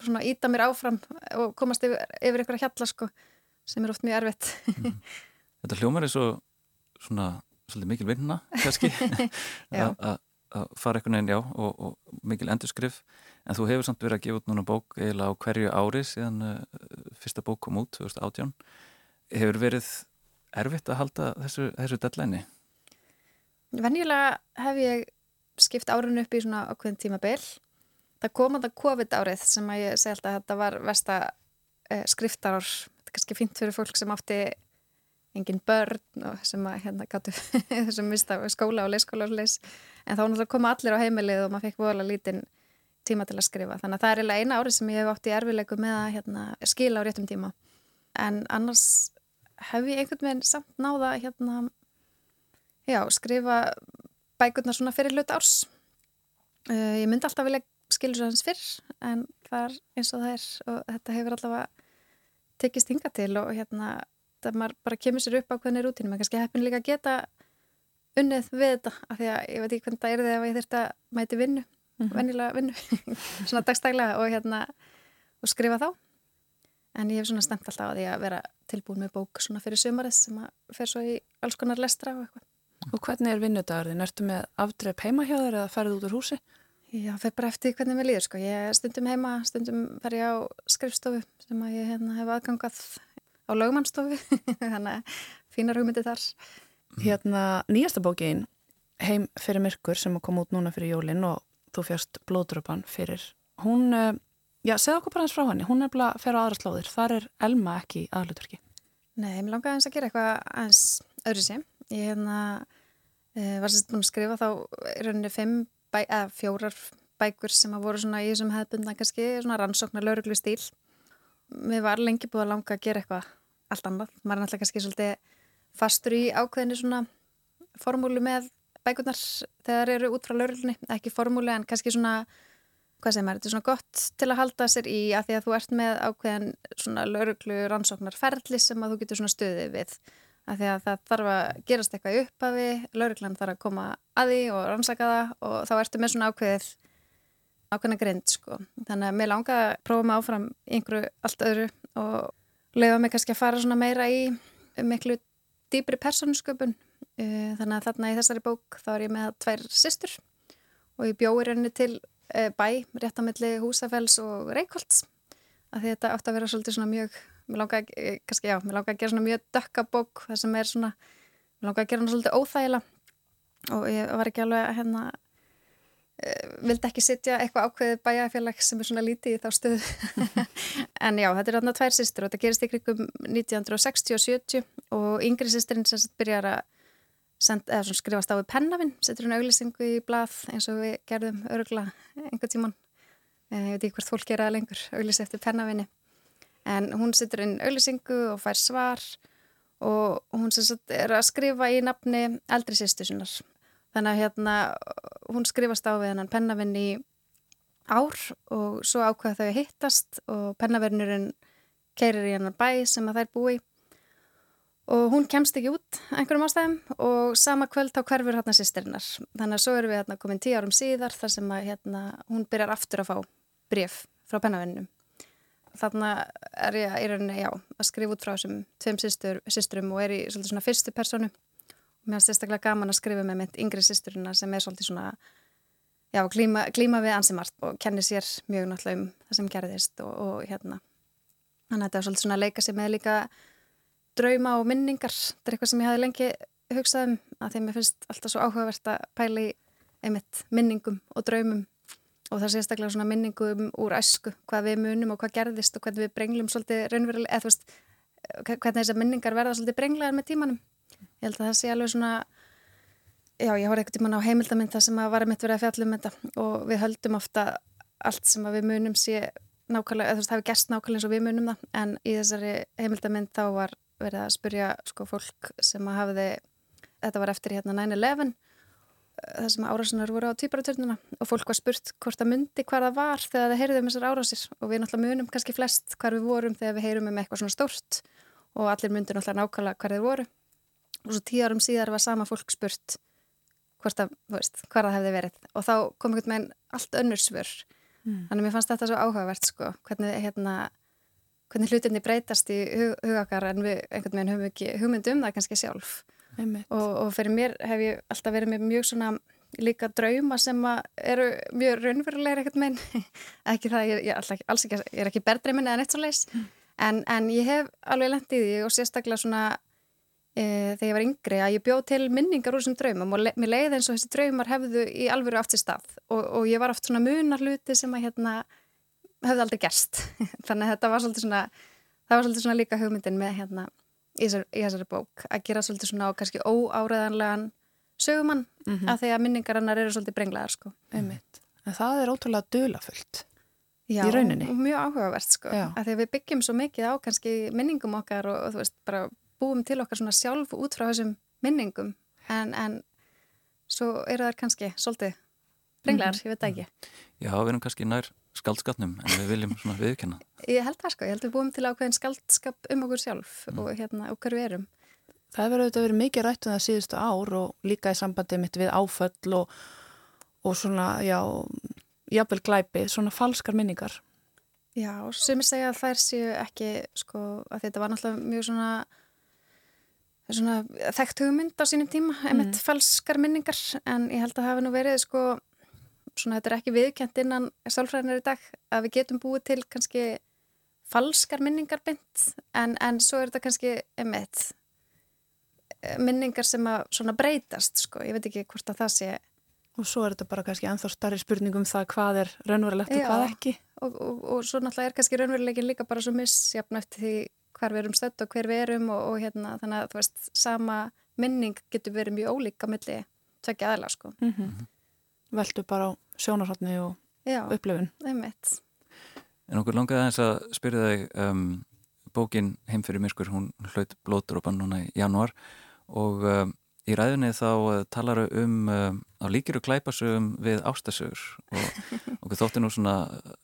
svona íta mér áfram og komast yfir, yfir einhverja hjalla sko sem er oft mjög erfitt. Mm. Þetta hljómar er svo svona svolítið mikil vinna kannski. Að fara einhvern veginn já og, og mikil endurskrif en þú hefur samt verið að gefa út núna bók eiginlega á hverju ári síðan uh, fyrsta bók kom út 2018 hefur verið erfitt að halda þessu, þessu deadline? Venjulega hef ég skipt árun upp í svona okkur tíma beil. Það kom að það COVID árið sem að ég segi alltaf að þetta var versta eh, skriftarár. Þetta er kannski fint fyrir fólk sem átti engin börn og sem að hérna gáttu þessum mista skóla og leyskóla og leys. En þá náttúrulega koma allir á heimilið og maður fekk vola lítinn tíma til að skrifa. Þannig að það er eina árið sem ég hef átt í erfileiku með að hérna, skila á réttum tíma. En annars hef ég einhvern veginn samt náða hérna, já, skrifa bækurnar svona fyrir hlut árs. Uh, ég myndi alltaf vilja skilja hans fyrr en það er eins og það er og þetta hefur allavega tekist hinga til og hérna það maður bara kemur sér upp á hvernig rútinu maður kannski heppin líka að geta unnið við þetta af því að ég veit ekki hvernig það er þegar ég þurft að mæti vinnu mm -hmm. vennilega vinnu, svona dagstæglega og hérna og skrifa þá en ég hef svona stemt alltaf að því að vera tilbúin með bók svona fyrir sömarið sem að fer svo í alls konar lestra og eitthvað. Og hvernig er vinnudagurðin? Ertu með afdreip heima hjá þér eða ferðið út úr húsi? Já, það fer bara eftir hvernig mér líður sko. Ég stundum heima, stundum fer ég á skrifstofu sem að ég hérna, hef aðgangað á lögumannstofu þannig að fínar hugmyndi þar Hérna nýjasta bókin Heim fyrir myrkur sem kom út núna fyrir jólinn og þú fjast blóðdröpan fyrir hún, eh, já, segð okkur bara eins frá henni. Hún er bara að fyrir aðra slóðir, þar er Elma ekki aðluturki. Nei, mér langaði eins að gera eitthvað eins öðru sem ég hérna e, var sérst búin að skrifa þá í rauninni fimm, bæ, eða fjórar bækur sem að voru svona í þessum hefðbundna kannski, svona rannsóknar lauruglu stíl mér var lengi búið að langa að gera eitthvað allt annað, maður er náttúrulega kannski svolítið fastur í ákveðinu svona formúlu með bækurnar þegar eru út frá lauruglunni, ekki formúli en kannski svona, hvað segir maður, þetta er svona gott til að halda sér í að því að þú ert með ákveðin svona lauruglu rannsóknar ferli sem að þú getur svona stöðið við. Að því að það þarf að gerast eitthvað upp af því, lauruglan þarf að koma að því og rannsaka það og þá ertu með svona ákveðið ákveðina grind sko. Þannig að mér langaði að prófa mig áfram einhverju allt öðru og leiða mig kannski að fara svona meira í miklu dýbri persónusköpun. Eh, þannig að þarna í þessari bók þá er ég með tvær sýstur og ég bjóði rauninni til bæ rétt á milli Húsafells og Reykjólds að þetta átt að vera svolítið svona mjög mér langar, eh, langar að gera svona mjög dökka bók þar sem er svona mér langar að gera svona svolítið óþægila og ég var ekki alveg að hérna vildi ekki sitja eitthvað ákveðið bæjarfélag sem er svona lítið í þá stöðu. En já, þetta er þarna tvær sýstur og þetta gerist ykkur um 1960 og 70 og yngri sýsturinn sem byrjar að send, skrifast á við pennafinn, setur hún auglýsingu í blað eins og við gerðum örgla einhver tíman eh, ég veit ekki hvort fólk gera lengur auglýs eftir pennafinni en hún setur inn auglýsingu og fær svar og hún sagt, er að skrifa í nafni eldri sýstu sinnar. Þannig að hérna hún skrifast á við hennan pennafinn í ár og svo ákveða þau að hittast og pennavinnurinn keirir í hennan bæ sem að þær búi og hún kemst ekki út einhverjum ástæðum og sama kvöld á hverfur hérna sýstirinnar. Þannig að svo erum við hérna komin tíu árum síðar þar sem að hérna hún byrjar aftur að fá bref frá pennavinnum. Þannig er ég í rauninni, já, að skrifa út frá þessum tveim sýsturum og er í svolítið svona fyrstu personu. Mér finnst sérstaklega gaman að skrifa með mitt yngri sýsturina sem er svolítið svona, já, klíma, klíma við ansimart og kennir sér mjög náttúrulega um það sem gerðist og, og hérna. Þannig að þetta er svolítið svona að leika sig með líka drauma og minningar. Þetta er eitthvað sem ég hafi lengi hugsað um að því að mér finnst alltaf svo áhugavert að pæla í einmitt minningum og draumum og það séðst ekki svona minningum úr æsku, hvað við munum og hvað gerðist og hvernig við brenglum svolítið raunverulega, eða þú veist hvernig þessar minningar verða svolítið brenglegar með tímanum. Ég held að það sé alveg svona já, ég horfði eitthvað tíman á heimildamind það sem að var einmitt verið að fjalla um þetta og við höldum ofta allt sem við munum sé nákvæmlega, eða þú veist, hefur gerst nákvæmlega eins og við munum það. En í þessari heimildamind þá var verið að spurja sko fólk sem að hafiði, þetta var eftir hérna 9-11 það sem árasunar voru á týparatörnuna og fólk var spurt hvort það myndi hvað það var þegar það heyrði um þessar árásir. Og við náttúrulega munum kannski flest hvar við vorum þegar við heyrum um eitthvað svona stórt. Og allir myndi náttúrulega nákvæmlega hvar þeir voru. Og svo tíu árum síðar var sama fólk spurt hvort það, veist, hvar það hefði verið. Og þá kom einhvern veginn allt önnur svör. Mm. þannig að mér fannst þetta svo áhugavert sko, hvernig hérna hvernig hlutinni breytast í hug, hugakar en við einhvern veginn höfum ekki hugmynd um það kannski sjálf. Og, og fyrir mér hef ég alltaf verið með mjög svona líka drauma sem eru mjög raunverulegir ekkert minn ekki það, ég, ég, alltaf, alls ekki, ég er ekki berðdreimin eða neitt svo leis mm. en, en ég hef alveg lendið í því og sérstaklega svona e, þegar ég var yngri að ég bjóð til minningar úr þessum draumum og le, mér leiði eins og þessi draumar hefðu í alvöru sér stað. Og, og ég var oft svona munar hluti sem að hérna höfði aldrei gerst þannig að þetta var svolítið svona það var svolítið svona líka hugmyndin með hérna í þessari, bók að gera svolítið svona á kannski óáreðanlegan sögumann mm -hmm. að því að minningar hannar eru svolítið brenglaðar sko mm. en það er ótrúlega dölafullt í rauninni Já, mjög áhugavert sko Já. að því að við byggjum svo mikið á kannski minningum okkar og, og þú veist bara búum til okkar svona sjálf út frá þessum minningum en, en svo eru það kannski svolítið brenglaðar, mm -hmm. ég veit ekki Já, við erum kannski nær skaldskapnum en við viljum svona viðkenna. Ég held það sko, ég held við búum til ákveðin skaldskap um okkur sjálf mm. og hérna okkur við erum. Það hefur auðvitað verið mikið rætt um það síðustu ár og líka í sambandi mitt við áföll og, og svona, já, jafnvel glæpi, svona falskar minningar. Já, sem ég segja að þær séu ekki, sko, að þetta var náttúrulega mjög svona, svona þekkt hugmynd á sínum tíma, emitt mm. falskar minningar, en ég held að það hefur nú verið, sko, svona þetta er ekki viðkjent innan sálfræðinar í dag að við getum búið til kannski falskar minningar bynd en, en svo er þetta kannski emitt minningar sem að svona breytast sko, ég veit ekki hvort að það sé og svo er þetta bara kannski enþá starri spurningum það hvað er raunverulegt og hvað ekki. og, og, og svo náttúrulega er kannski raunverulegin líka bara svo missjafn eftir því hver við erum stödd og hver við erum og, og hérna þannig að þú veist sama minning getur verið mjög ólíka milli tvekja aðla sko. Mm -hmm. Veldu bara á sjónarhaldni og Já, upplifun einmitt. En okkur langaði aðeins að spyrja þig um, bókin Heim fyrir myrkur, hún hlaut blóðdrópan núna í januar og um, í ræðinni þá uh, talar um um á líkiru klæpasögum við ástasögur og okkur þótti nú svona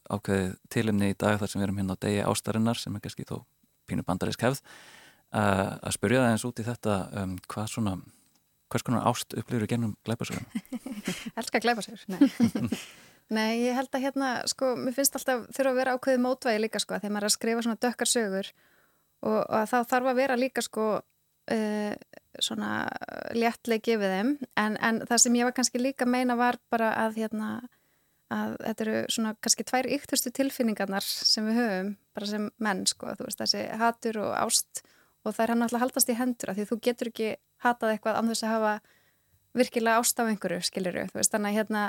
ákveðið tilimni í dag þar sem við erum hérna á degi ástarinnar sem er kannski þó pínu bandarísk hefð uh, að spyrja það eins út í þetta um, hvað svona hvers konar ást upplifur í gennum glæpasögum? Elskar glæpasögur, nei. Nei, ég held að hérna, sko, mér finnst alltaf þurfa að vera ákveðið mótvægi líka, sko, þegar maður er að skrifa svona dökkar sögur og, og þá þarf að vera líka, sko, uh, svona léttlegi við þeim, en, en það sem ég var kannski líka meina var bara að, hérna, að þetta eru svona kannski tvær yktustu tilfinningarnar sem við höfum, bara sem menn, sko, þú veist, þessi hatur og ást og það er hann alltaf haldast í hendur, því þú getur ekki hatað eitthvað án þess að hafa virkilega ást á einhverju, skiliru, þú veist, þannig að hérna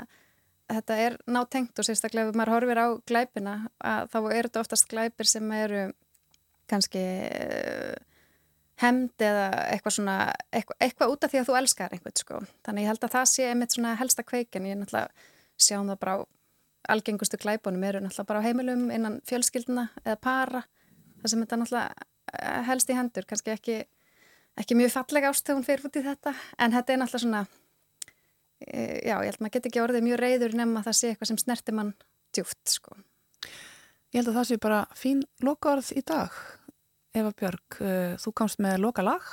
þetta er nátengt og sérstaklega ef maður horfir á glæpina að þá eru þetta oftast glæpir sem eru kannski uh, hemd eða eitthvað svona eitthvað, eitthvað út af því að þú elskar einhvern sko. þannig ég held að það sé einmitt svona helsta kveikin ég er náttúrulega sjáum það bara á algengustu glæpunum eru náttúrulega bara á heimilum innan fjölskylduna eða para það sem þetta náttúrulega eh, helst í hendur kannski ekki, ekki mjög fallega ást þegar hún fyrir út í þetta en þetta er náttúrulega svona Eh, já, ég held að maður getur ekki orðið mjög reyður nefn að það sé eitthvað sem snertir mann djúft, sko. Ég held að það sé bara fín lokaorð í dag. Eva Björg, uh, þú komst með loka lag.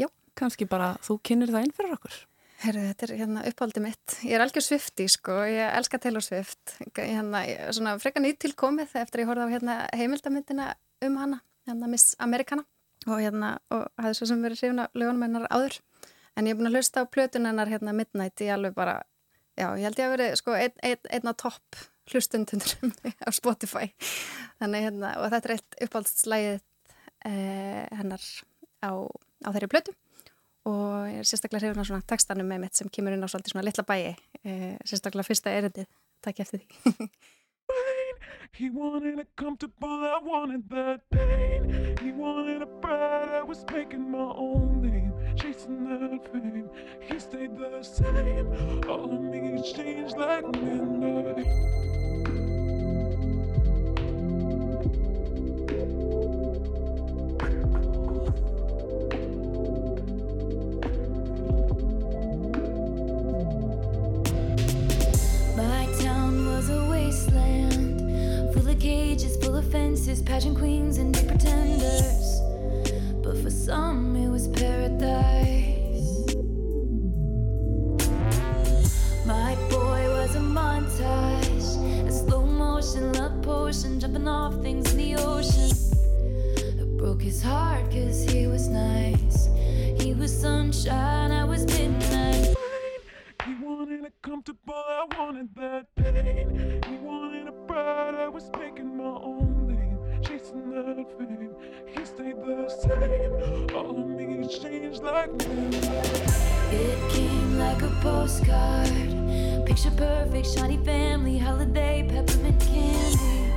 Já. Kanski bara þú kynir það inn fyrir okkur. Herru, þetta er hérna uppáldið mitt. Ég er algjör svifti, sko. Ég elska Taylor Swift. Hérna, svona frekka nýtt tilkomið eftir að ég horfði á hérna, heimildamindina um hana, hérna Miss Americana og hérna, og hafði svo sem verið hrifna lögunum hennar áður. En ég er búin að hlusta á plötunennar hérna Midnight í alveg bara, já, ég held ég að veri sko ein, ein á topp hlustundurum á Spotify. Þannig hérna, og þetta er eitt uppáldslægið eh, hennar á, á þeirri plötu. Og ég er sérstaklega hrifun á svona textanum með mitt sem kemur inn á svolítið svona litla bæi eh, sérstaklega fyrsta erindið, takk eftir því He wanted a comfortable, I wanted that pain. He wanted a bride, I was making my own name, chasing that fame. He stayed the same, all of me changed like midnight. Fences, pageant queens and pretenders. But for some, it was paradise. My boy was a montage, a slow motion love potion, jumping off things in the ocean. It broke his heart cause he was nice. He was sunshine, I was midnight. He wanted a comfortable, I wanted that pain. He wanted a bride, I was making my own that fame. Stayed the same, all of me changed like me. It came like a postcard, picture perfect, shiny family, holiday, peppermint candy.